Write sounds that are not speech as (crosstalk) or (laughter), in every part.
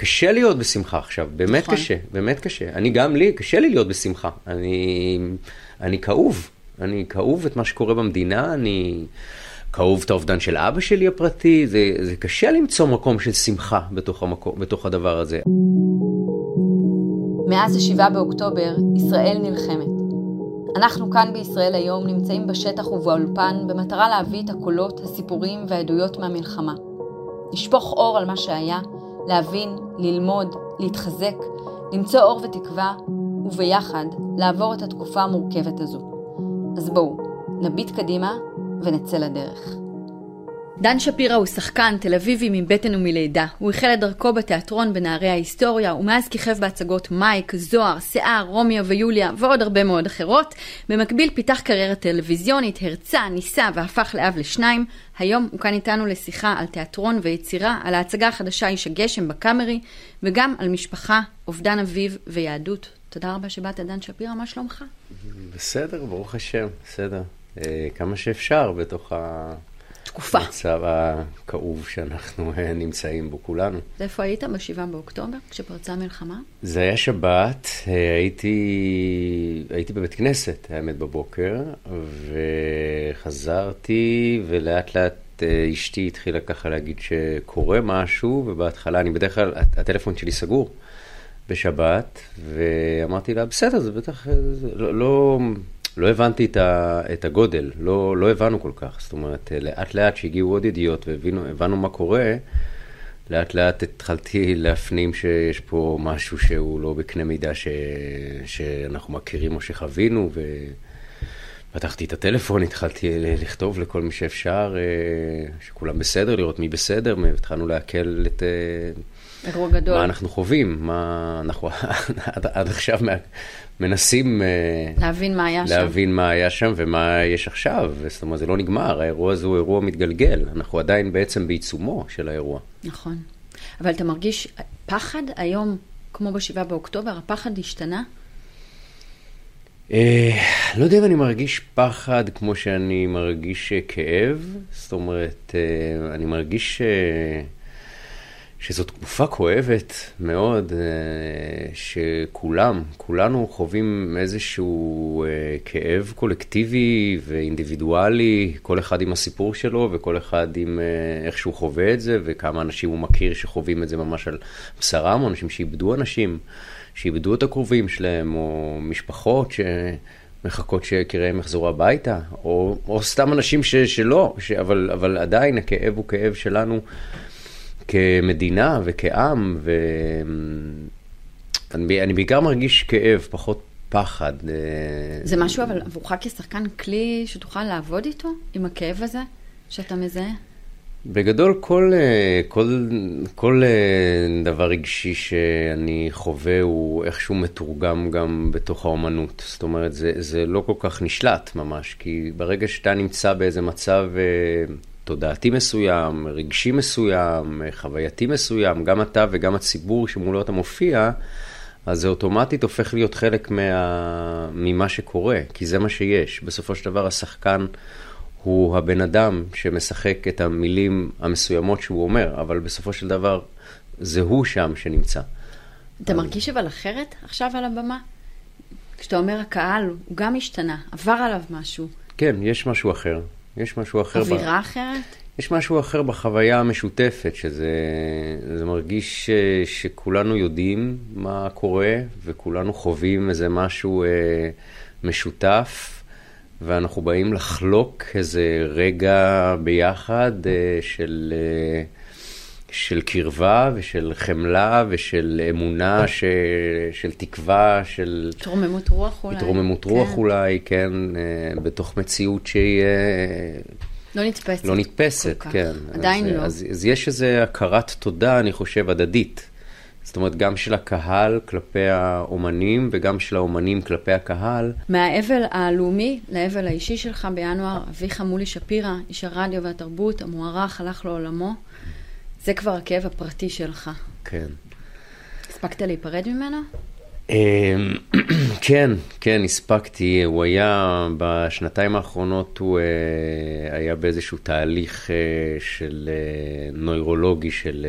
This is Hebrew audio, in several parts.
קשה להיות בשמחה עכשיו, באמת נכון. קשה, באמת קשה. אני גם לי, קשה לי להיות בשמחה. אני, אני כאוב, אני כאוב את מה שקורה במדינה, אני כאוב את האובדן של אבא שלי הפרטי, זה, זה קשה למצוא מקום של שמחה בתוך, המקום, בתוך הדבר הזה. מאז ה-7 באוקטובר, ישראל נלחמת. אנחנו כאן בישראל היום נמצאים בשטח ובאולפן במטרה להביא את הקולות, הסיפורים והעדויות מהמלחמה. לשפוך אור על מה שהיה, להבין, ללמוד, להתחזק, למצוא אור ותקווה, וביחד לעבור את התקופה המורכבת הזו. אז בואו, נביט קדימה ונצא לדרך. דן שפירא הוא שחקן תל אביבי מבטן ומלידה. הוא החל את דרכו בתיאטרון בנערי ההיסטוריה, ומאז כיכב בהצגות מייק, זוהר, שיער, רומיו ויוליה ועוד הרבה מאוד אחרות. במקביל פיתח קריירה טלוויזיונית, הרצה, ניסה והפך לאב לשניים. היום הוא כאן איתנו לשיחה על תיאטרון ויצירה, על ההצגה החדשה איש הגשם בקאמרי, וגם על משפחה, אובדן אביו ויהדות. תודה רבה שבאת, דן שפירא, מה שלומך? בסדר, ברוך השם, בסדר. אה, כמה שאפשר בתוך תקופה. המצב הכאוב שאנחנו אה, נמצאים בו כולנו. איפה היית ב-7 באוקטובר, כשפרצה המלחמה? זה היה שבת, אה, הייתי, הייתי בבית כנסת, האמת, בבוקר, וחזרתי, ולאט לאט אה, אשתי התחילה ככה להגיד שקורה משהו, ובהתחלה, אני בדרך כלל, הטלפון שלי סגור בשבת, ואמרתי לה, בסדר, זה בטח, זה לא, לא, לא הבנתי את, ה, את הגודל, לא, לא הבנו כל כך. זאת אומרת, אה, לאט לאט שהגיעו עוד ידיעות והבנו מה קורה, לאט לאט התחלתי להפנים שיש פה משהו שהוא לא בקנה מידה ש... שאנחנו מכירים או שחווינו, ופתחתי את הטלפון, התחלתי לכתוב לכל מי שאפשר, אה, שכולם בסדר, לראות מי בסדר, והתחלנו לעכל את... אירוע גדול. מה אנחנו חווים, מה אנחנו עד, עד עכשיו מנסים אה, להבין מה היה שם. להבין מה היה שם ומה יש עכשיו. זאת אומרת, זה לא נגמר, האירוע הזה הוא אירוע מתגלגל. אנחנו עדיין בעצם בעיצומו של האירוע. נכון. אבל אתה מרגיש פחד היום, כמו ב-7 באוקטובר, הפחד השתנה? אה, לא יודע אם אני מרגיש פחד כמו שאני מרגיש אה, כאב. זאת אומרת, אני מרגיש... שזו תקופה כואבת מאוד, אה, שכולם, כולנו חווים איזשהו אה, כאב קולקטיבי ואינדיבידואלי, כל אחד עם הסיפור שלו וכל אחד עם אה, איך שהוא חווה את זה וכמה אנשים הוא מכיר שחווים את זה ממש על בשרם, או אנשים שאיבדו אנשים, שאיבדו את הקרובים שלהם, או משפחות ש... מחכות שיקיריהם יחזרו הביתה, או, או סתם אנשים ש, שלא, ש, אבל, אבל עדיין הכאב הוא כאב שלנו כמדינה וכעם, ואני בעיקר מרגיש כאב, פחות פחד. אה, זה משהו, אבל עבורך כשחקן כלי שתוכל לעבוד איתו, עם הכאב הזה שאתה מזהה? בגדול, כל, אה, כל, כל אה, דבר רגשי שאני חווה הוא איכשהו מתורגם גם בתוך האומנות. זאת אומרת, זה, זה לא כל כך נשלט ממש, כי ברגע שאתה נמצא באיזה מצב תודעתי מסוים, רגשי מסוים, חווייתי מסוים, גם אתה וגם הציבור שמולו אתה מופיע, אז זה אוטומטית הופך להיות חלק מה... ממה שקורה, כי זה מה שיש. בסופו של דבר השחקן הוא הבן אדם שמשחק את המילים המסוימות שהוא אומר, אבל בסופו של דבר זה הוא שם שנמצא. אתה מרגיש אבל אחרת עכשיו על הבמה? כשאתה אומר הקהל, הוא גם השתנה, עבר עליו משהו. כן, יש משהו אחר. יש משהו אחר. אווירה ב... אחרת? יש משהו אחר בחוויה המשותפת, שזה זה מרגיש ש, שכולנו יודעים מה קורה, וכולנו חווים איזה משהו אה, משותף, ואנחנו באים לחלוק איזה רגע ביחד אה, של... אה, של קרבה ושל חמלה ושל אמונה, ש... של תקווה, של... התרוממות רוח אולי. התרוממות רוח כן. אולי, כן, אה, בתוך מציאות שהיא... אה, לא נתפסת. לא נתפסת, כן. עדיין אז, לא. אז, אז יש איזו הכרת תודה, אני חושב, הדדית. זאת אומרת, גם של הקהל כלפי האומנים וגם של האומנים כלפי הקהל. מהאבל הלאומי לאבל האישי שלך בינואר, אביך מולי שפירא, איש הרדיו והתרבות, המוערך, הלך לעולמו. זה כבר הכאב הפרטי שלך. כן. הספקת להיפרד ממנו? אמ, (clears throat) כן, כן, הספקתי. הוא היה, בשנתיים האחרונות הוא אה, היה באיזשהו תהליך אה, של אה, נוירולוגי, של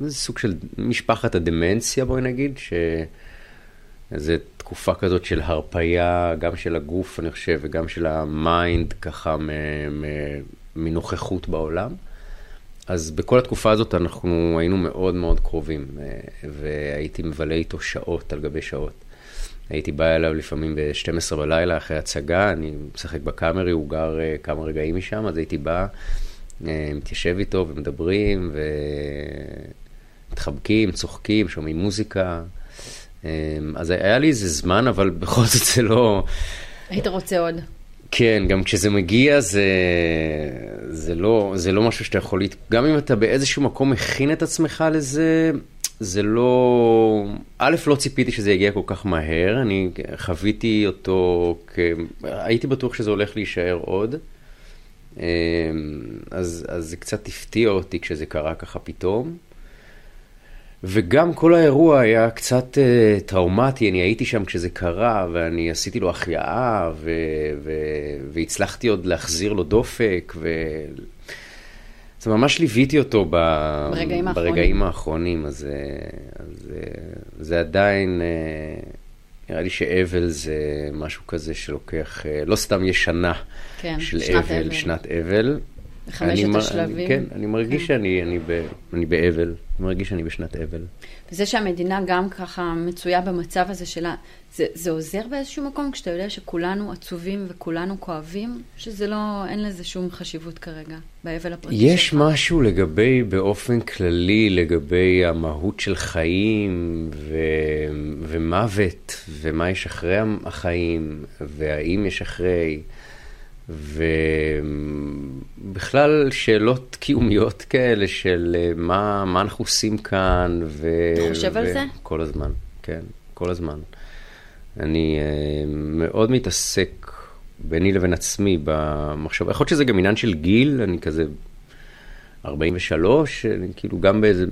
איזה סוג של משפחת הדמנציה, בואי נגיד, שזה תקופה כזאת של הרפייה, גם של הגוף, אני חושב, וגם של ה mind, ככה מנוכחות בעולם. אז בכל התקופה הזאת אנחנו היינו מאוד מאוד קרובים, אה, והייתי מבלה איתו שעות על גבי שעות. הייתי בא אליו לפעמים ב-12 בלילה אחרי הצגה, אני משחק בקאמרי, הוא גר אה, כמה רגעים משם, אז הייתי בא, אה, מתיישב איתו ומדברים, ומתחבקים, צוחקים, שומעים מוזיקה. אז היה לי איזה זמן, אבל בכל זאת זה לא... היית רוצה עוד. כן, גם כשזה מגיע זה, זה, לא, זה לא משהו שאתה יכול... להת... גם אם אתה באיזשהו מקום מכין את עצמך לזה, זה לא... א', לא ציפיתי שזה יגיע כל כך מהר, אני חוויתי אותו כ... הייתי בטוח שזה הולך להישאר עוד. אמ, אז, אז זה קצת הפתיע אותי כשזה קרה ככה פתאום. וגם כל האירוע היה קצת uh, טראומטי, אני הייתי שם כשזה קרה, ואני עשיתי לו החייאה, ו- ו- והצלחתי עוד להחזיר לו דופק, ו... אז ממש ליוויתי אותו ב... ברגעים, ברגעים האחרונים, אז, אה, אז אה, זה עדיין, נראה לי שאבל זה משהו כזה שלוקח, לא סתם יש שנה כן, של שנת אבל, אבל, שנת אבל. חמשת אני, השלבים. אני, כן, אני מרגיש כן. שאני אני ב, אני באבל, אני מרגיש שאני בשנת אבל. וזה שהמדינה גם ככה מצויה במצב הזה שלה, זה, זה עוזר באיזשהו מקום כשאתה יודע שכולנו עצובים וכולנו כואבים, שזה לא, אין לזה שום חשיבות כרגע, באבל הפרטי שלך? יש משהו לגבי, באופן כללי, לגבי המהות של חיים ו, ומוות, ומה יש אחרי החיים, והאם יש אחרי. ובכלל שאלות קיומיות כאלה של אה, מה, מה אנחנו עושים כאן. ו... אתה חושב ו... על זה? כל הזמן, כן, כל הזמן. אני uh, מאוד מתעסק ביני לבין עצמי במחשבה, יכול להיות שזה גם עניין של גיל, אני כזה 43, אני כאילו גם באיזה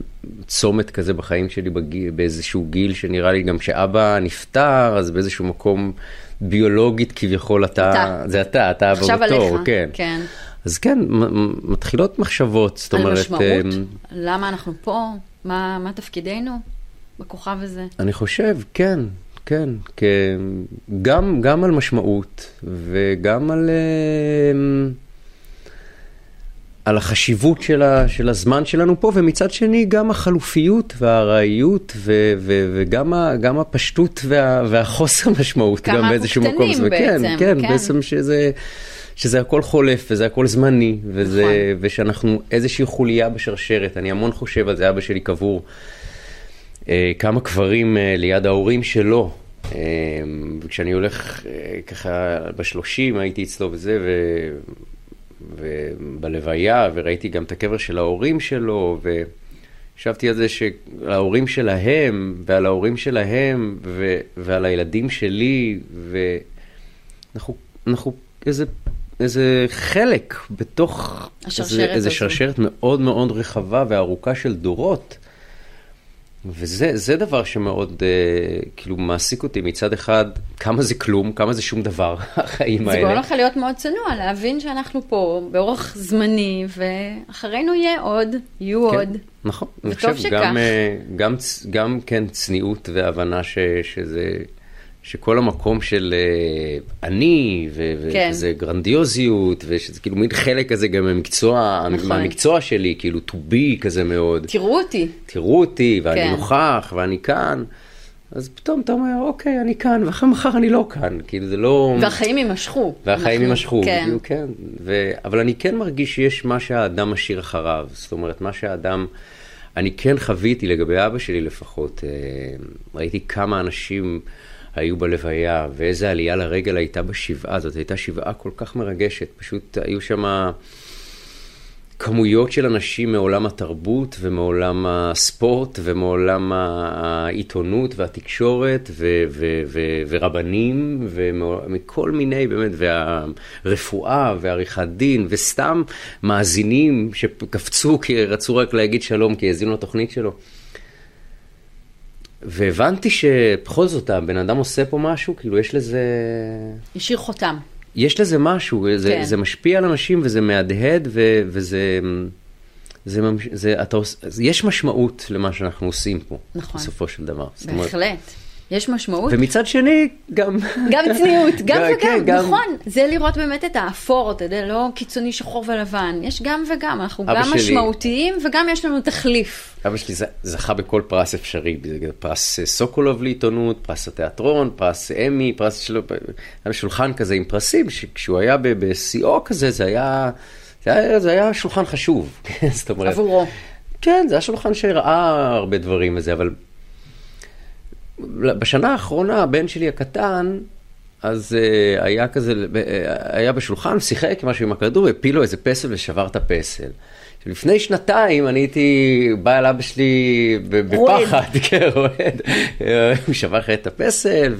צומת כזה בחיים שלי, בגיל, באיזשהו גיל שנראה לי גם כשאבא נפטר, אז באיזשהו מקום ביולוגית כביכול אתה, אתה. זה אתה, אתה הבא בתור, עליך, כן. כן. אז כן, מתחילות מחשבות, זאת אומרת... על משמעות? Um, למה אנחנו פה? מה, מה תפקידנו בכוכב הזה? אני חושב, כן, כן, גם, גם על משמעות וגם על... Uh, על החשיבות של, ה, של הזמן שלנו פה, ומצד שני גם החלופיות והארעיות ו, ו, וגם ה, גם הפשטות וה, והחוסר משמעות גם באיזשהו מקום. כמה אנחנו קטנים בעצם. כן, כן, בעצם שזה, שזה הכל חולף וזה הכל זמני, וזה, נכון. ושאנחנו איזושהי חוליה בשרשרת. אני המון חושב על זה, אבא שלי קבור אה, כמה קברים אה, ליד ההורים שלו. אה, וכשאני הולך אה, ככה בשלושים הייתי אצלו וזה, ו... ובלוויה, וראיתי גם את הקבר של ההורים שלו, וחשבתי על זה שההורים שלהם, ועל ההורים שלהם, ו, ועל הילדים שלי, ואנחנו אנחנו איזה, איזה חלק בתוך איזה, איזה שרשרת מאוד מאוד רחבה וארוכה של דורות. וזה דבר שמאוד uh, כאילו מעסיק אותי מצד אחד, כמה זה כלום, כמה זה שום דבר, (laughs) החיים האלה. זה גורם לך להיות מאוד צנוע, להבין שאנחנו פה באורח זמני, ואחרינו יהיה עוד, יהיו כן, עוד. נכון, אני חושב שכך. גם, אה, גם, גם כן צניעות והבנה ש, שזה שכל המקום של uh, אני, ו- כן. וזה גרנדיוזיות, ושזה כאילו מין חלק כזה גם מהמקצוע, נכון. מהמקצוע שלי, כאילו to be כזה מאוד. תראו אותי. תראו אותי, ואני כן. נוכח, ואני כאן. אז פתאום אתה אומר, אוקיי, אני כאן, ואחרי מחר אני לא כאן, כאילו זה לא... והחיים יימשכו. והחיים יימשכו, כן. כאילו, כן. ו... אבל אני כן מרגיש שיש מה שהאדם משאיר אחריו, זאת אומרת, מה שהאדם... אני כן חוויתי לגבי אבא שלי לפחות, אה, ראיתי כמה אנשים... היו בלוויה, ואיזה עלייה לרגל הייתה בשבעה, זאת הייתה שבעה כל כך מרגשת, פשוט היו שם כמויות של אנשים מעולם התרבות ומעולם הספורט ומעולם העיתונות והתקשורת ו- ו- ו- ורבנים ומכל מיני באמת, והרפואה ועריכת דין וסתם מאזינים שקפצו כי רצו רק להגיד שלום כי האזינו לתוכנית שלו. והבנתי שבכל זאת הבן אדם עושה פה משהו, כאילו יש לזה... השאיר חותם. יש לזה משהו, זה, כן. זה משפיע על אנשים וזה מהדהד ו, וזה... זה, ממש- זה, אתה, יש משמעות למה שאנחנו עושים פה, נכון. בסופו של דבר. זאת אומרת- בהחלט. יש משמעות. ומצד שני, גם... גם צניעות, (laughs) גם כן, וגם, גם- נכון. זה לראות באמת את האפור, אתה יודע, לא קיצוני שחור ולבן. יש גם וגם, אנחנו גם שלי- משמעותיים וגם יש לנו תחליף. אבא שלי זכה בכל פרס אפשרי, פרס אה, סוקולוב לעיתונות, פרס התיאטרון, פרס אמי, פרס שלו, היה שולחן כזה עם פרסים, שכשהוא היה בשיאו כזה, זה היה, זה היה, זה היה שולחן חשוב, (laughs) זאת אומרת, עבורו. כן, זה היה שולחן שהראה הרבה דברים וזה, אבל בשנה האחרונה, הבן שלי הקטן, אז uh, היה כזה, uh, היה בשולחן, שיחק משהו עם הכדור, הפיל לו איזה פסל ושבר את הפסל. לפני שנתיים אני הייתי בא אל אבא שלי. בפחד, (laughs) כן, רועד. אה, הוא שבר לך את הפסל,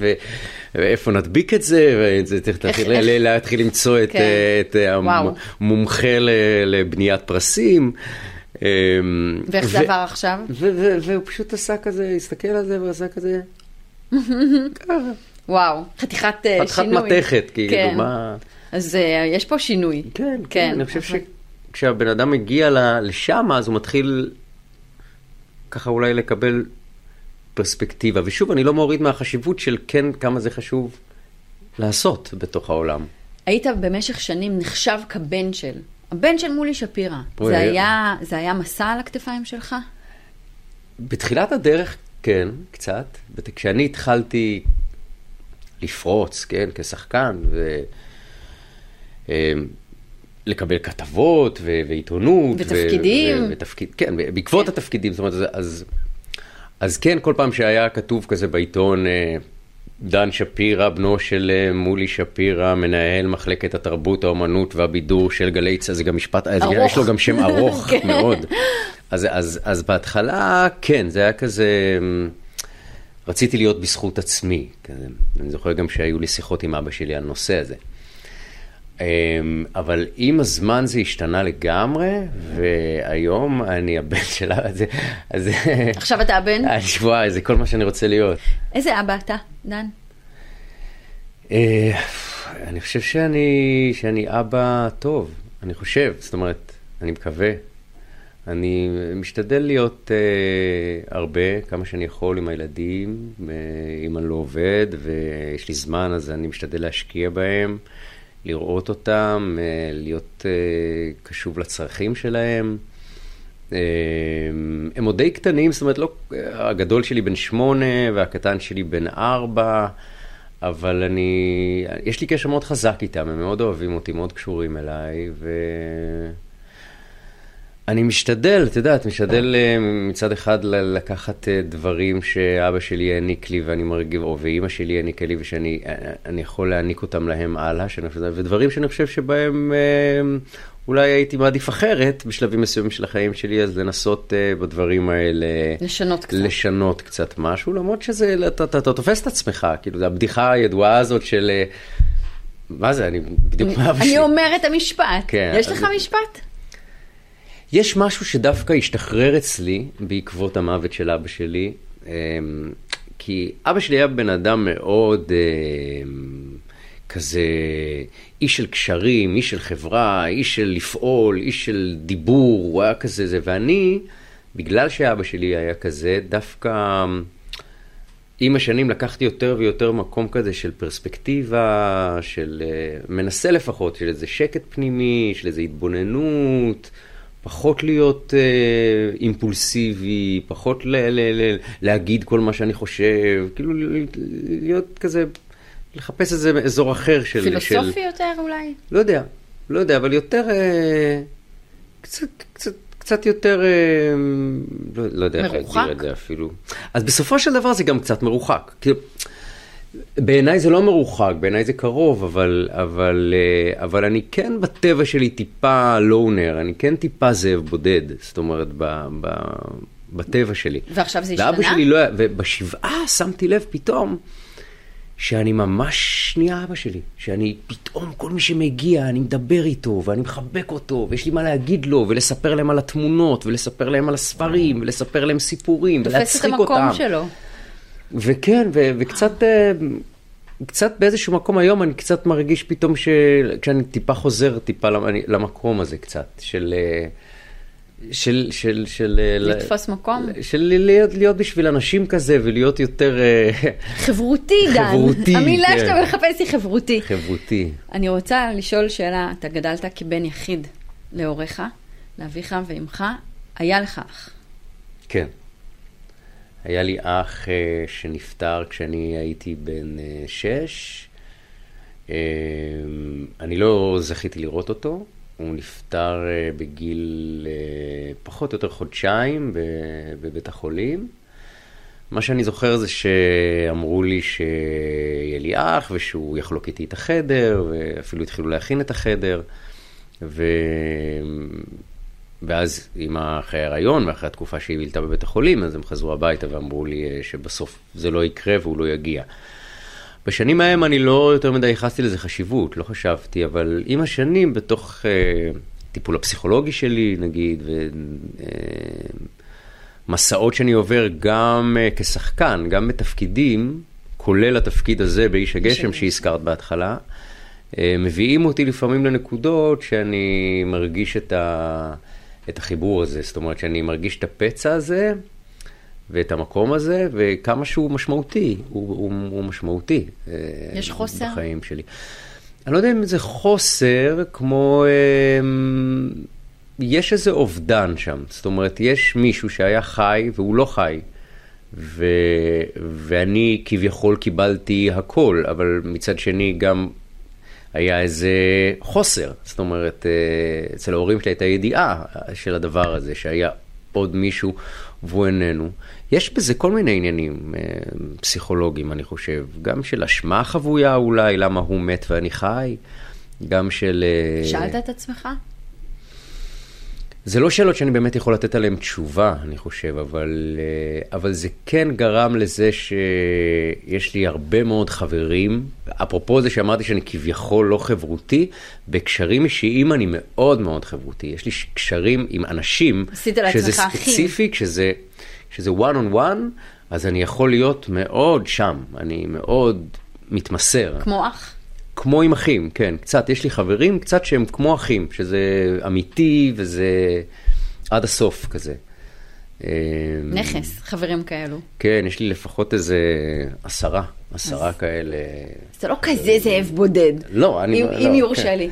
ואיפה נדביק את זה, וזה צריך להתחיל- למצוא את, כן. אה, אה. המומחה ל- לבניית פרסים. אמ, ואיך זה עבר עכשיו? והוא פשוט עשה כזה, הסתכל על זה ועשה כזה, (laughs) ככה, וואו, חתיכת אה, חתיכת שינוי. מתכת, כאילו, כן. מה... אז אה, יש פה שינוי. כן, כן, אני חושב אבל- שכשהבן אדם מגיע לשם, אז הוא מתחיל ככה אולי לקבל פרספקטיבה. ושוב, אני לא מוריד מהחשיבות של כן, כמה זה חשוב לעשות בתוך העולם. היית במשך שנים נחשב כבן של. הבן של מולי שפירא. זה היה- זה היה מסע על הכתפיים שלך? בתחילת הדרך, כן, קצת. כשאני התחלתי לפרוץ, כן, כשחקן, ו... אמ, לקבל כתבות ו- ועיתונות. ו- ותפקידים. ו- ותפקיד, כן, בעקבות כן. התפקידים, זאת אומרת, אז, אז, אז כן, כל פעם שהיה כתוב כזה בעיתון, אה, דן שפירא, בנו של אה, מולי שפירא, מנהל מחלקת התרבות, האומנות והבידור של גלי צה"ל, זה גם משפט, אז ארוך. יש לו גם שם ארוך (laughs) כן. מאוד. אז, אז, אז בהתחלה, כן, זה היה כזה, אמ, רציתי להיות בזכות עצמי. כזה. אני זוכר גם שהיו לי שיחות עם אבא שלי על הנושא הזה. אמ, אבל עם הזמן זה השתנה לגמרי, והיום אני הבן (laughs) שלה, אז, אז עכשיו אתה הבן? אז וואי, זה כל מה שאני רוצה להיות. איזה אבא אתה, דן? אה, אני חושב שאני, שאני אבא טוב, אני חושב, זאת אומרת, אני מקווה. אני משתדל להיות אה, הרבה, כמה שאני יכול עם הילדים, אה, אם אני לא עובד ויש לי זמן, אז אני משתדל להשקיע בהם, לראות אותם, אה, להיות אה, קשוב לצרכים שלהם. אה, הם עוד די קטנים, זאת אומרת, לא, הגדול שלי בן שמונה והקטן שלי בן ארבע, אבל אני, יש לי קשר מאוד חזק איתם, הם מאוד אוהבים אותי, מאוד קשורים אליי, ו... אני משתדל, את יודעת, משתדל אה, מצד אחד לקחת אה, דברים שאבא שלי העניק לי ואני מרגיב, או ואימא שלי העניקה לי ושאני אה, אני יכול להעניק אותם להם הלאה, שאני חושב, ודברים שאני חושב שבהם אולי הייתי מעדיף אחרת בשלבים מסוימים של החיים שלי, אז לנסות בדברים האלה... לשנות קצת. לשנות קצת משהו, למרות שזה, אתה, אתה, אתה תופס את עצמך, כאילו, הבדיחה הידועה הזאת של... מה זה, אני בדיוק שלי. אני אומרת המשפט. כן, יש לך משפט? יש משהו שדווקא השתחרר אצלי בעקבות המוות של אבא שלי, אמ, כי אבא שלי היה בן אדם מאוד אמ, כזה איש של קשרים, איש של חברה, איש של לפעול, איש של דיבור, הוא היה כזה זה, ואני, בגלל שאבא שלי היה כזה, דווקא עם השנים לקחתי יותר ויותר מקום כזה של פרספקטיבה, של אה, מנסה לפחות, של איזה שקט פנימי, של איזה התבוננות, פחות להיות אה, אימפולסיבי, פחות ל- ל- ל- להגיד כל מה שאני חושב, כאילו להיות כזה, לחפש איזה אזור אחר של... פילוסופי של, יותר אולי? לא יודע, לא יודע, אבל יותר, אה, קצת, קצת, קצת יותר, אה, לא, לא יודע איך? להגדיר את זה אפילו. אז בסופו של דבר זה גם קצת מרוחק. כאילו, בעיניי זה לא מרוחק, בעיניי זה קרוב, אבל, אבל, אה, אבל אני כן בטבע שלי טיפה לונר, אני כן טיפה זאב בודד, זאת אומרת, ב, ב, בטבע שלי. ועכשיו זה ואבא השתנה? שלי לא היה, ובשבעה שמתי לב פתאום שאני ממש נהיה אבא שלי. שאני פתאום, כל מי שמגיע, אני מדבר איתו, ואני מחבק אותו, ויש לי מה להגיד לו, ולספר להם על התמונות, ולספר להם על הספרים, ולספר להם סיפורים, תופס את ולהצחיק המקום אותם. שלו. וכן, ו- וקצת, אה, קצת באיזשהו מקום היום אני קצת מרגיש פתאום שכשאני טיפה חוזר טיפה למקום הזה קצת, של... אה, של, של, של... אה, לתפוס מקום? של להיות, להיות בשביל אנשים כזה ולהיות יותר... (laughs) חברותי, דן. חברותי, המילה כן. שאתה מחפש היא חברותי. חברותי. אני רוצה לשאול שאלה, אתה גדלת כבן יחיד להוריך, לאביך ואמך, היה לך אח. כן. היה לי אח uh, שנפטר כשאני הייתי בן uh, שש. Uh, אני לא זכיתי לראות אותו. הוא נפטר uh, בגיל פחות או יותר חודשיים בבית החולים. מה שאני זוכר זה שאמרו לי שיהיה לי אח ושהוא יחלוק איתי את החדר, ואפילו התחילו להכין את החדר. ו... ואז עם אחרי ההריון ואחרי התקופה שהיא בילתה בבית החולים, אז הם חזרו הביתה ואמרו לי אה, שבסוף זה לא יקרה והוא לא יגיע. בשנים ההם אני לא יותר מדי ייחסתי לזה חשיבות, לא חשבתי, אבל עם השנים, בתוך אה, טיפול הפסיכולוגי שלי, נגיד, ומסעות אה, שאני עובר גם אה, כשחקן, גם בתפקידים, כולל התפקיד הזה באיש הגשם שהזכרת בהתחלה, אה, מביאים אותי לפעמים לנקודות שאני מרגיש את ה... את החיבור הזה, זאת אומרת שאני מרגיש את הפצע הזה ואת המקום הזה, וכמה שהוא משמעותי, הוא, הוא, הוא משמעותי. אה, יש חוסר? בחיים שלי. אני לא יודע אם זה חוסר, כמו... אה, יש איזה אובדן שם, זאת אומרת, יש מישהו שהיה חי והוא לא חי. ו... ואני כביכול קיבלתי הכל, אבל מצד שני גם היה איזה חוסר. זאת אומרת, אה, אצל ההורים שלי הייתה ידיעה של הדבר הזה, שהיה עוד מישהו והוא איננו. יש בזה כל מיני עניינים אה, פסיכולוגיים, אני חושב. גם של אשמה חבויה אולי, למה הוא מת ואני חי. גם של... אה, שאלת את עצמך? זה לא שאלות שאני באמת יכול לתת עליהן תשובה, אני חושב, אבל, אה, אבל זה כן גרם לזה שיש לי הרבה מאוד חברים. אפרופו זה שאמרתי שאני כביכול לא חברותי, בקשרים אישיים אני מאוד מאוד חברותי. יש לי קשרים עם אנשים, שזה ספציפי, כשזה, כשזה one on one, אז אני יכול להיות מאוד שם, אני מאוד מתמסר. כמו אח? כמו עם אחים, כן, קצת, יש לי חברים קצת שהם כמו אחים, שזה אמיתי וזה עד הסוף כזה. אמ, נכס, חברים כאלו. כן, יש לי לפחות איזה עשרה, עשרה אז... כאלה. זה לא כזה זאב בודד. לא, אני... אם, לא, אם יורשה כן. לי.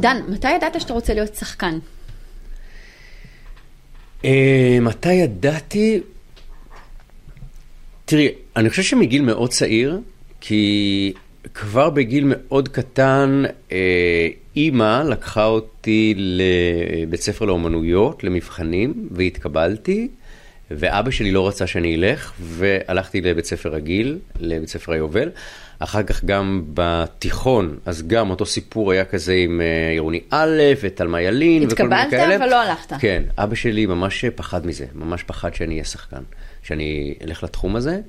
דן, מתי ידעת שאתה רוצה להיות שחקן? אה, מתי ידעתי? תראי, אני חושב שמגיל מאוד צעיר, כי כבר בגיל מאוד קטן, אה, אימא לקחה אותי לבית ספר לאומנויות, למבחנים, והתקבלתי, ואבא שלי לא רצה שאני אלך, והלכתי לבית ספר רגיל, לבית ספר היובל. אחר כך גם בתיכון, אז גם אותו סיפור היה כזה עם אה, עירוני א' ותלמה ילין וכל מיני כאלה. התקבלת אבל לא הלכת. כן, אבא שלי ממש פחד מזה, ממש פחד שאני אהיה שחקן. שאני אלך לתחום הזה.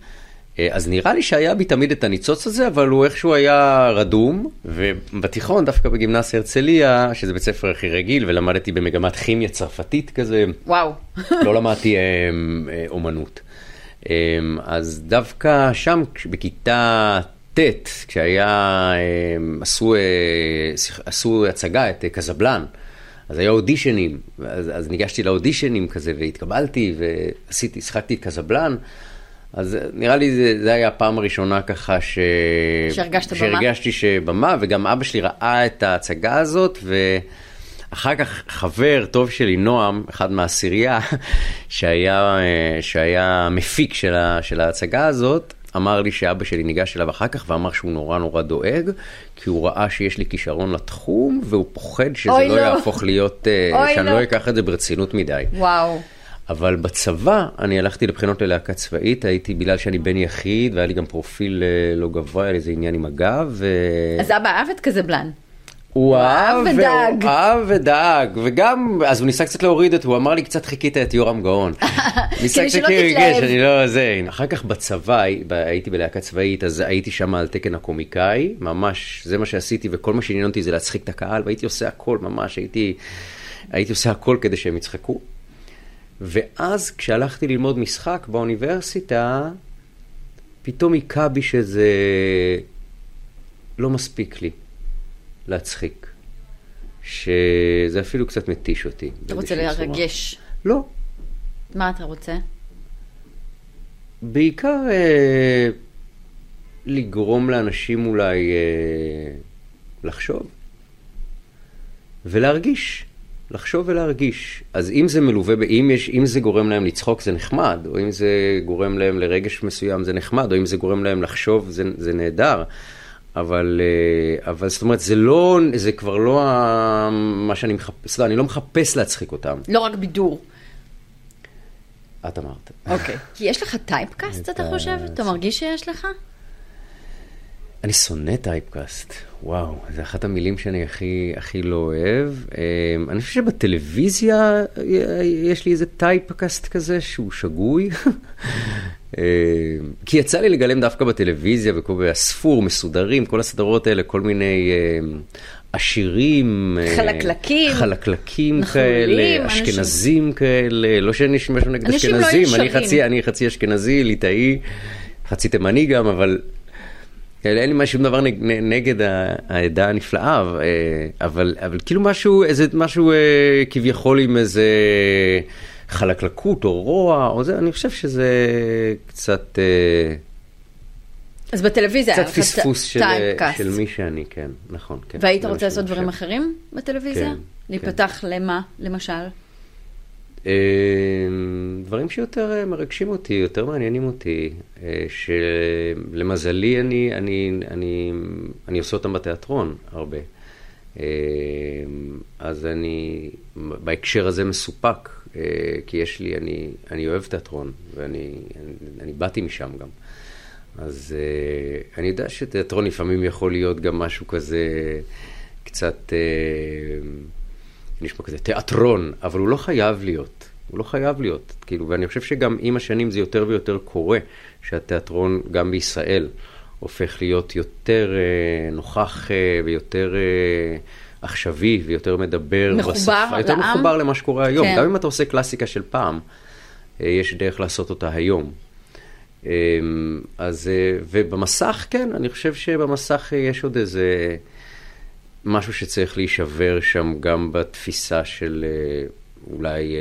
אה, אז נראה לי שהיה בי תמיד את הניצוץ הזה, אבל הוא איכשהו היה רדום, ובתיכון, דווקא בגימנסיה הרצליה, שזה בית ספר הכי רגיל, ולמדתי במגמת כימיה צרפתית כזה. וואו. לא למדתי אה, אה, אומנות. אז דווקא שם, בכיתה ט', כשהיה, עשו, עשו הצגה, את קזבלן. אז היה אודישנים, אז, אז ניגשתי לאודישנים כזה והתקבלתי ועשיתי, שחקתי את קזבלן. אז נראה לי זה, זה היה הפעם הראשונה ככה ש... שהרגשת במה? שהרגשתי שבמה, וגם אבא שלי ראה את ההצגה הזאת, ואחר כך חבר טוב שלי, נועם, אחד מהעשירייה, (laughs) שהיה, שהיה מפיק של, ה, של ההצגה הזאת, אמר לי שאבא שלי ניגש אליו אחר כך ואמר שהוא נורא נורא דואג, כי הוא ראה שיש לי כישרון לתחום, והוא פוחד שזה לא, לא יהפוך להיות, אה, שאני לא. לא אקח את זה ברצינות מדי. וואו. אבל בצבא, אני הלכתי לבחינות ללהקה צבאית, הייתי, בגלל שאני בן יחיד, והיה לי גם פרופיל אה, לא גבוה, היה לי איזה עניין עם הגב. ו... אז אבא אהב את קזבלן. הוא אהב ודאג. הוא אהב ודאג, וגם, אז הוא ניסה קצת להוריד אותו, הוא אמר לי קצת חיכית את יורם גאון. (laughs) ניסה קצת להרגש, אני לא זה. אחר כך בצבא, הייתי בלהקה צבאית, אז הייתי שם על תקן הקומיקאי, ממש, זה מה שעשיתי, וכל מה שעניין אותי זה להצחיק את הקהל, והייתי עושה הכל, ממש, הייתי, הייתי עושה הכל כדי שהם יצחקו. ואז כשהלכתי ללמוד משחק באוניברסיטה, פתאום היכה בי שזה לא מספיק לי להצחיק. שזה אפילו קצת מתיש אותי. אתה רוצה לרגש. לא. מה אתה רוצה? בעיקר אה, לגרום לאנשים אולי אה, לחשוב ולהרגיש. לחשוב ולהרגיש. אז אם זה מלווה, אם, יש, אם זה גורם להם לצחוק זה נחמד, או אם זה גורם להם לרגש מסוים זה נחמד, או אם זה גורם להם לחשוב זה, זה נהדר. אבל, אה, אבל זאת אומרת, זה לא, זה כבר לא מה שאני מחפש, לא, אני לא מחפש להצחיק אותם. לא רק בידור. את אמרת. אוקיי. כי יש לך typecast, אתה חושב? אתה מרגיש שיש לך? אני שונא typecast, וואו, זה אחת המילים שאני הכי, הכי לא אוהב. אמ, אני חושב שבטלוויזיה יש לי איזה typecast כזה שהוא שגוי. אמ, כי יצא לי לגלם דווקא בטלוויזיה, והספור, מסודרים, כל הסדרות האלה, כל מיני אמ, עשירים. אה, חלקלקים. חלקלקים כאלה, אשכנזים כאלה, לא שאני משהו נגד אשכנזים, לא אני חצי, אני חצי אשכנזי, ליטאי, חצי תימני גם, אבל אין לי שום דבר נגד העדה הנפלאה, אה, אבל, אבל כאילו משהו, איזה משהו אה, כביכול עם איזה חלקלקות או רוע, או זה, אני חושב שזה קצת... אה, אז בטלוויזיה קצת פספוס של, של מי שאני, כן, נכון. כן, והיית רוצה לעשות דברים אחרים בטלוויזיה? כן. להיפתח כן. למה, למשל? אמ, דברים שיותר אה, מרגשים אותי, יותר מעניינים אותי, אה, שלמזלי אני, אני, אני, אני עושה אותם בתיאטרון הרבה. אמ, אז אני בהקשר הזה מסופק, אה, כי יש לי, אני, אני אוהב תיאטרון, ואני אני, אני באתי משם גם. אז אני יודע שתיאטרון לפעמים יכול להיות גם משהו כזה קצת... נשמע כזה תיאטרון, אבל הוא לא חייב להיות. הוא לא חייב להיות. כאילו, ואני חושב שגם עם השנים זה יותר ויותר קורה, שהתיאטרון, גם בישראל, הופך להיות יותר אה, נוכח אה, ויותר אה, עכשווי ויותר מדבר מחובר בשפה. לעם. יותר מחובר למה שקורה היום. כן. גם אם אתה עושה קלאסיקה של פעם, אה, יש דרך לעשות אותה היום. אה, אז, אה, ובמסך, כן, אני חושב שבמסך יש עוד איזה... משהו שצריך להישבר שם גם בתפיסה של אה, אולי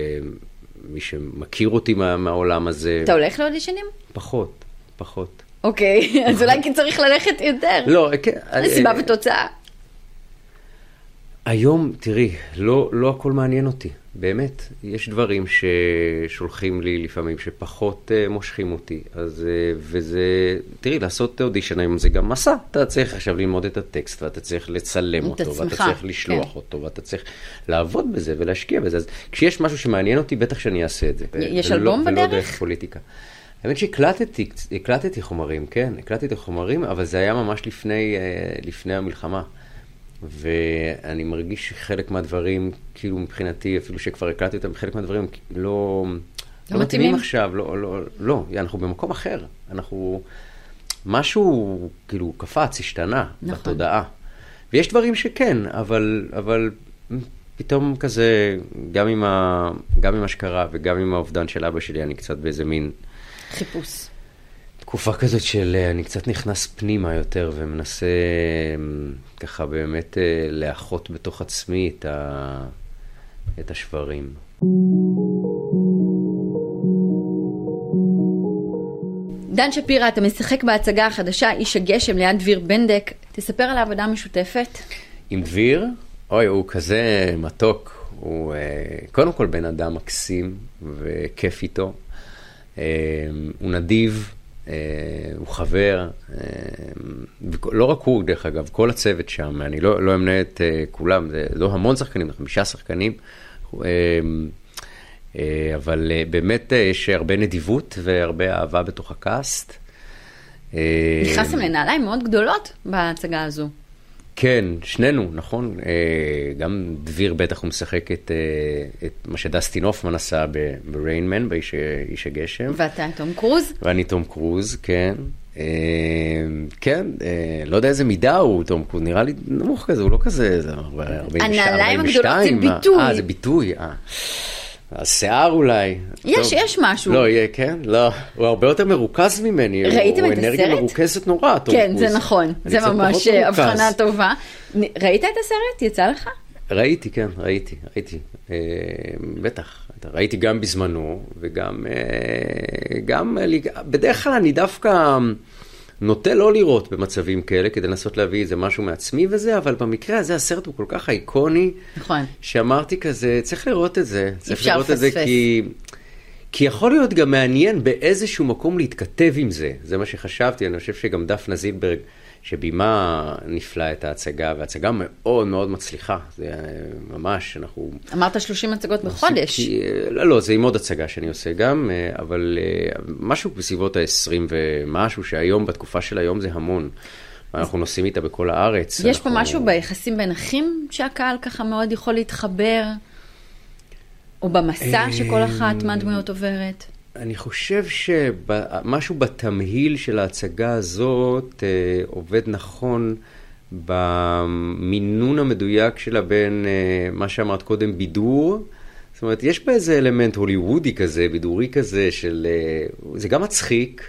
מי שמכיר אותי מה, מהעולם הזה. אתה הולך לאודישנים? פחות, פחות. אוקיי, אז אולי כי צריך ללכת יותר. לא, כן. סיבה ותוצאה. היום, תראי, לא, לא הכל מעניין אותי. באמת, יש דברים ששולחים לי לפעמים שפחות uh, מושכים אותי, אז, uh, וזה, תראי, לעשות אודישן היום זה גם מסע, אתה צריך עכשיו ללמוד את הטקסט, ואתה צריך לצלם אותו, עצמך, ואתה צריך לשלוח כן. אותו, ואתה צריך לעבוד בזה ולהשקיע בזה, אז כשיש משהו שמעניין אותי, בטח שאני אעשה את זה. יש ולא, אלבום ולא בדרך? ולא דרך פוליטיקה. האמת שהקלטתי, הקלטתי חומרים, כן, הקלטתי חומרים, אבל זה היה ממש לפני, uh, לפני המלחמה. ואני מרגיש שחלק מהדברים, כאילו מבחינתי, אפילו שכבר הקלטתי אותם, חלק מהדברים לא, לא, לא מתאימים עכשיו, לא, לא, לא, אנחנו במקום אחר. אנחנו, משהו כאילו קפץ, השתנה נכון. בתודעה. ויש דברים שכן, אבל, אבל פתאום כזה, גם עם, ה, גם עם מה שקרה וגם עם האובדן של אבא שלי, אני קצת באיזה מין... חיפוש. תקופה כזאת של אה, אני קצת נכנס פנימה יותר ומנסה אמ, ככה באמת אה, לאחות בתוך עצמי את, ה... את השברים. דן שפירא, אתה משחק בהצגה החדשה איש הגשם ליד דביר בנדק. תספר על העבודה המשותפת. עם דביר? אוי, הוא כזה מתוק. הוא אה, קודם כל בן אדם מקסים וכיף איתו. הוא נדיב, הוא חבר, אה, לא רק הוא, דרך אגב, כל הצוות שם, אני לא, לא אמנה את אה, כולם, זה לא המון שחקנים, זה חמישה שחקנים, אבל באמת יש הרבה נדיבות והרבה אהבה בתוך הקאסט. נכנסתם לנעליים מאוד גדולות בהצגה הזו. כן, שנינו, נכון. גם דביר בטח הוא משחק את, את מה שדסטין הופמן עשה בריינמן, באיש הגשם. ואתה תום קרוז? ואני תום קרוז, כן. כן, לא יודע איזה מידה הוא, תום קרוז, נראה לי נמוך כזה, הוא לא כזה, זה 42. הנעליים הגדולות זה ביטוי. אה, זה ביטוי, אה. השיער אולי. יש, טוב. יש משהו. לא, יהיה, כן? לא. הוא הרבה יותר מרוכז ממני. ראיתם את הסרט? הוא אנרגיה מרוכזת נורא, תום כן, זה נכון. זה ממש הבחנה טובה. ראית את הסרט? יצא לך? ראיתי, כן, ראיתי, ראיתי. אה, בטח. ראיתי גם בזמנו, וגם... אה, גם... בדרך כלל אני דווקא... נוטה לא לראות במצבים כאלה כדי לנסות להביא איזה משהו מעצמי וזה, אבל במקרה הזה הסרט הוא כל כך אייקוני, נכון. שאמרתי כזה, צריך לראות את זה. צריך לראות את זה כי... כי יכול להיות גם מעניין באיזשהו מקום להתכתב עם זה. זה מה שחשבתי, אני חושב שגם דפנה זילברג שבימה נפלא את ההצגה, והצגה מאוד מאוד מצליחה, זה ממש, אנחנו... אמרת 30 הצגות בחודש. כי, לא, לא, זה עם עוד הצגה שאני עושה גם, אבל אה, משהו בסביבות ה-20 ומשהו, שהיום, בתקופה של היום זה המון. אנחנו נוסעים איתה בכל הארץ. יש אנחנו... פה משהו ביחסים בין אחים שהקהל ככה מאוד יכול להתחבר? או במסע שכל אחת מהדמויות עוברת? אני חושב שמשהו בתמהיל של ההצגה הזאת אה, עובד נכון במינון המדויק שלה בין אה, מה שאמרת קודם, בידור. זאת אומרת, יש בה איזה אלמנט הוליוודי כזה, בידורי כזה, של... אה, זה גם מצחיק,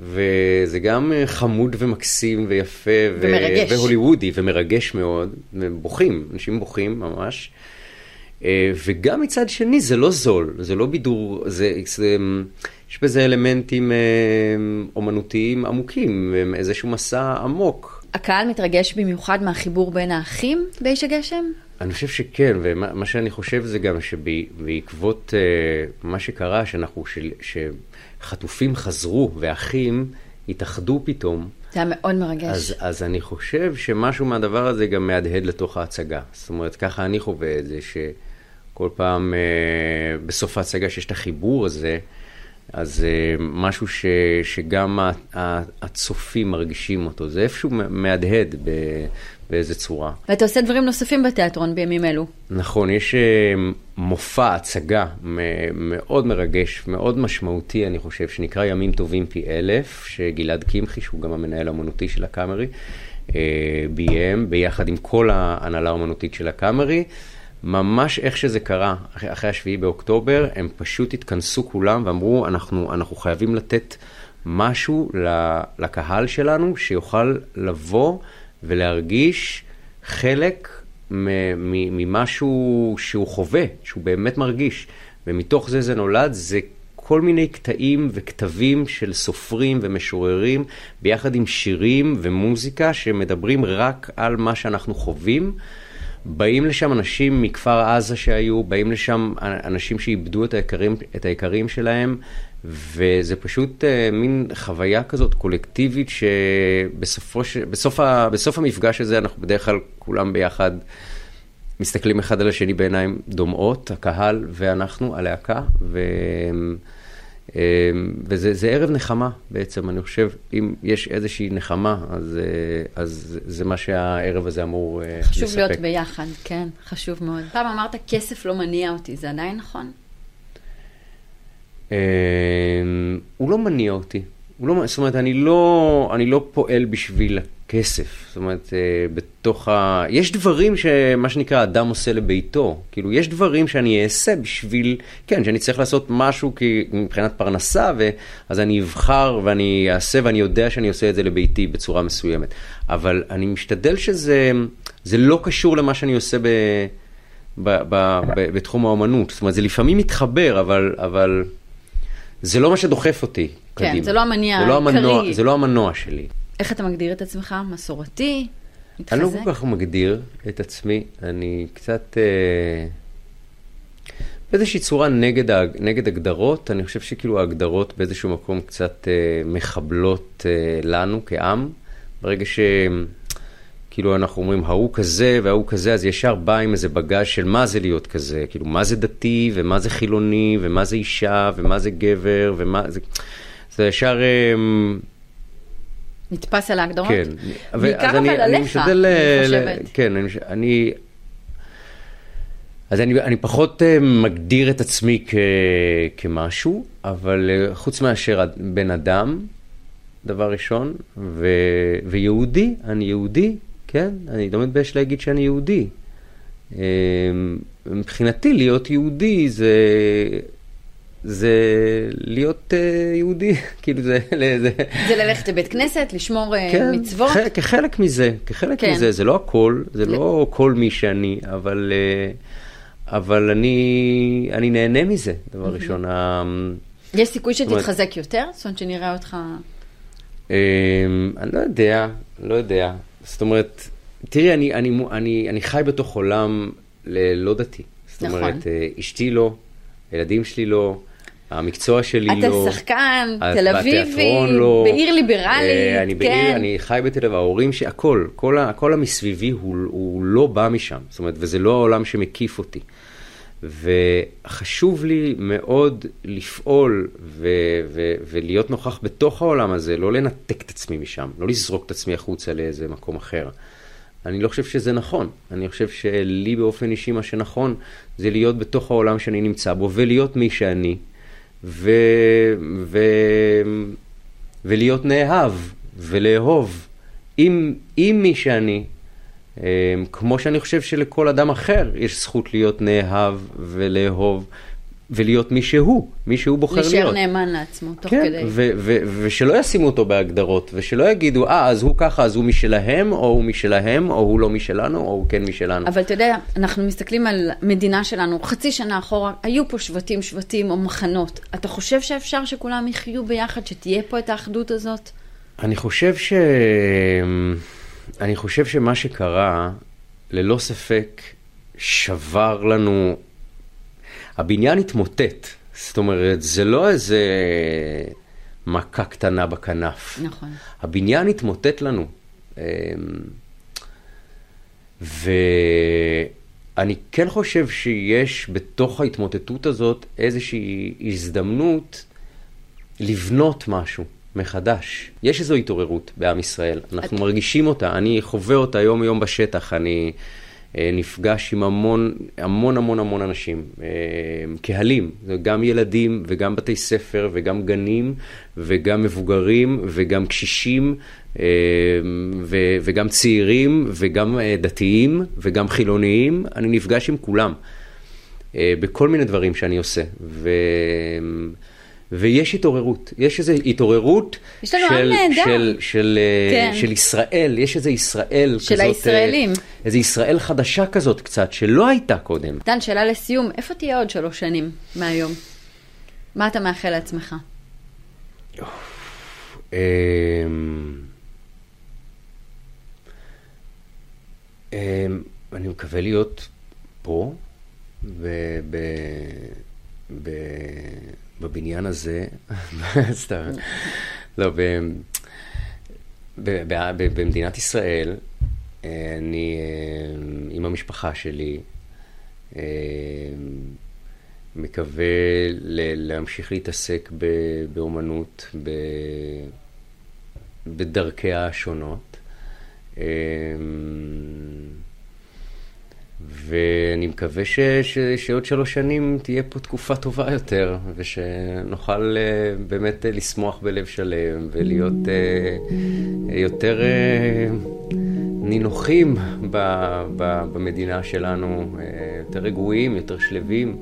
וזה גם אה, חמוד ומקסים ויפה. ומרגש. ו- והוליוודי, ומרגש מאוד. ובוכים, אנשים בוכים ממש. אה, וגם מצד שני זה לא זול, זה לא בידור, זה, זה, יש בזה אלמנטים אה, אומנותיים עמוקים, איזשהו מסע עמוק. הקהל מתרגש במיוחד מהחיבור בין האחים באיש הגשם? אני חושב שכן, ומה שאני חושב זה גם שבעקבות uh, מה שקרה, שאנחנו, של, שחטופים חזרו ואחים התאחדו פתאום. זה היה מאוד מרגש. אז, אז אני חושב שמשהו מהדבר הזה גם מהדהד לתוך ההצגה. זאת אומרת, ככה אני חווה את זה, ש... כל פעם אה, בסוף ההצגה שיש את החיבור הזה, אז אה, משהו ש, שגם הצופים מרגישים אותו, זה איפשהו מהדהד ב, באיזה צורה. ואתה עושה דברים נוספים בתיאטרון בימים אלו. נכון, יש אה, מופע, הצגה מאוד מרגש, מאוד משמעותי, אני חושב, שנקרא ימים טובים פי אלף, שגלעד קמחי, שהוא גם המנהל האמנותי של הקאמרי, ביים ביחד עם כל ההנהלה האמנותית של הקאמרי. ממש איך שזה קרה, אחרי, השביעי באוקטובר, הם פשוט התכנסו כולם ואמרו, אנחנו, אנחנו חייבים לתת משהו לקהל שלנו, שיוכל לבוא ולהרגיש חלק ממשהו שהוא חווה, שהוא באמת מרגיש. ומתוך זה זה נולד, זה כל מיני קטעים וכתבים של סופרים ומשוררים, ביחד עם שירים ומוזיקה שמדברים רק על מה שאנחנו חווים. באים לשם אנשים מכפר עזה שהיו, באים לשם אנשים שאיבדו את היקרים, את היקרים שלהם, וזה פשוט uh, מין חוויה כזאת קולקטיבית שבסופו ש... בסוף, ה... בסוף המפגש הזה אנחנו בדרך כלל כולם ביחד מסתכלים אחד על השני בעיניים דומעות, הקהל ואנחנו, הלהקה, ו... אמ, וזה ערב נחמה בעצם, אני חושב, אם יש איזושהי נחמה, אז, אה, אז זה מה שהערב הזה אמור חשוב אה, לספק. חשוב להיות ביחד, כן, חשוב מאוד. פעם אמרת, כסף לא מניע אותי, זה עדיין נכון? אמ, הוא לא מניע אותי. לא, זאת אומרת, אני לא, אני לא פועל בשביל כסף. זאת אומרת, אה, בתוך ה... יש דברים שמה שנקרא אדם עושה לביתו. כאילו, יש דברים שאני אעשה בשביל, כן, שאני צריך לעשות משהו כי מבחינת פרנסה, ואז אני אבחר ואני אעשה ואני יודע שאני עושה את זה לביתי בצורה מסוימת. אבל אני משתדל שזה זה לא קשור למה שאני עושה ב, ב, ב, ב, בתחום האומנות. זאת אומרת, זה לפעמים מתחבר, אבל, אבל זה לא מה שדוחף אותי. כן, קדימה. זה לא המניע העיקרי. זה לא המנוע שלי. איך אתה מגדיר את עצמך? מסורתי? מתחזק? אני לא כל כך מגדיר את עצמי, אני קצת... אה, באיזושהי צורה נגד, נגד הגדרות, אני חושב שכאילו ההגדרות באיזשהו מקום קצת אה, מחבלות אה, לנו כעם. ברגע שכאילו אנחנו אומרים, ההוא כזה וההוא כזה, אז ישר בא עם איזה בגז של מה זה להיות כזה, כאילו מה זה דתי ומה זה חילוני ומה זה אישה ומה זה גבר ומה זה... זה ישר... אה, נתפס על ההגדרות? כן. בעיקר אבל עליך, אני משתדל... אני חושבת. כן, אני, אני... אז אני, אני פחות uh, מגדיר את עצמי כ, כמשהו, אבל uh, חוץ מאשר בן אדם, דבר ראשון, ו, ויהודי, אני יהודי, כן, אני לא מתבייש להגיד שאני יהודי. מבחינתי להיות יהודי זה, זה להיות uh, יהודי, (laughs) כאילו זה... זה, זה ללכת לבית כנסת, לשמור uh, כן, מצוות? כן, כחלק מזה, כחלק כן. מזה, זה לא הכל, זה לא כל מי שאני, אבל, uh, אבל אני, אני נהנה מזה, דבר ראשון. יש סיכוי שתתחזק יותר? זאת אומרת שנראה אותך... Um, אני לא יודע, לא יודע. זאת אומרת, תראי, אני, אני, אני, אני חי בתוך עולם לא דתי. זאת נכון. אומרת, אה, אשתי לא, הילדים שלי לא, המקצוע שלי אתה לא. אתה שחקן, תל אביבי, לא, בעיר ליברלית, אה, אני כן. בעיר, אני חי בתל אביב, ההורים הכל, כל, הכל המסביבי הוא, הוא לא בא משם. זאת אומרת, וזה לא העולם שמקיף אותי. וחשוב לי מאוד לפעול ו- ו- ולהיות נוכח בתוך העולם הזה, לא לנתק את עצמי משם, לא לזרוק את עצמי החוצה לאיזה מקום אחר. אני לא חושב שזה נכון. אני חושב שלי באופן אישי מה שנכון זה להיות בתוך העולם שאני נמצא בו ולהיות מי שאני ו... ו... ולהיות נאהב ולאהוב עם, עם מי שאני, כמו שאני חושב שלכל אדם אחר יש זכות להיות נאהב ולאהוב ולהיות מי שהוא, מי שהוא בוחר להיות. להישאר נאמן לעצמו, תוך כן, כדי. ו- ו- ושלא ישימו אותו בהגדרות, ושלא יגידו, אה, אז הוא ככה, אז הוא משלהם, או הוא משלהם, או הוא לא משלנו, או הוא כן משלנו. אבל אתה יודע, אנחנו מסתכלים על מדינה שלנו, חצי שנה אחורה, היו פה שבטים, שבטים או מחנות. אתה חושב שאפשר שכולם יחיו ביחד, שתהיה פה את האחדות הזאת? אני חושב ש... אני חושב שמה שקרה, ללא ספק, שבר לנו הבניין התמוטט. זאת אומרת, זה לא איזה מכה קטנה בכנף. נכון. הבניין התמוטט לנו. אמ, ואני כן חושב שיש בתוך ההתמוטטות הזאת איזושהי הזדמנות לבנות משהו מחדש. יש איזו התעוררות בעם ישראל, אנחנו את... מרגישים אותה, אני חווה אותה יום-יום בשטח, אני... אה, נפגש עם המון, המון המון המון אנשים, אה, קהלים, גם ילדים וגם בתי ספר וגם גנים וגם מבוגרים וגם קשישים אה, וגם צעירים וגם דתיים וגם חילוניים, אני נפגש עם כולם בכל מיני דברים שאני עושה. ו... ויש התעוררות, יש איזו התעוררות של, של, של, של, אה, כן. של ישראל, יש איזו ישראל של כזאת, של הישראלים. אה, איזו ישראל חדשה כזאת קצת, שלא הייתה קודם. דן, שאלה לסיום, איפה תהיה עוד שלוש שנים מהיום? מה אתה מאחל לעצמך? אמ, אני מקווה להיות פה, ב... ב, ב בבניין הזה, (laughs) סתם, לא, במדינת ישראל, אני אה, עם המשפחה שלי אה, מקווה להמשיך להתעסק באומנות בדרכיה השונות. ואני מקווה ש, ש, שעוד שלוש שנים תהיה פה תקופה טובה יותר, ושנוכל uh, באמת uh, לשמוח בלב שלם ולהיות uh, יותר uh, נינוחים ב, ב, במדינה שלנו, uh, יותר רגועים, יותר שלווים.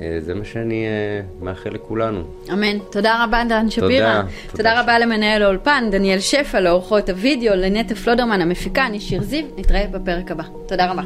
אה, זה מה שאני אה, מאחל לכולנו. אמן. תודה רבה, דן שפירא. תודה. תודה רבה למנהל האולפן, דניאל שפע, לאורחות הוידאו, לנטע פלודרמן המפיקה, אני שיר זיו, נתראה בפרק הבא. תודה רבה.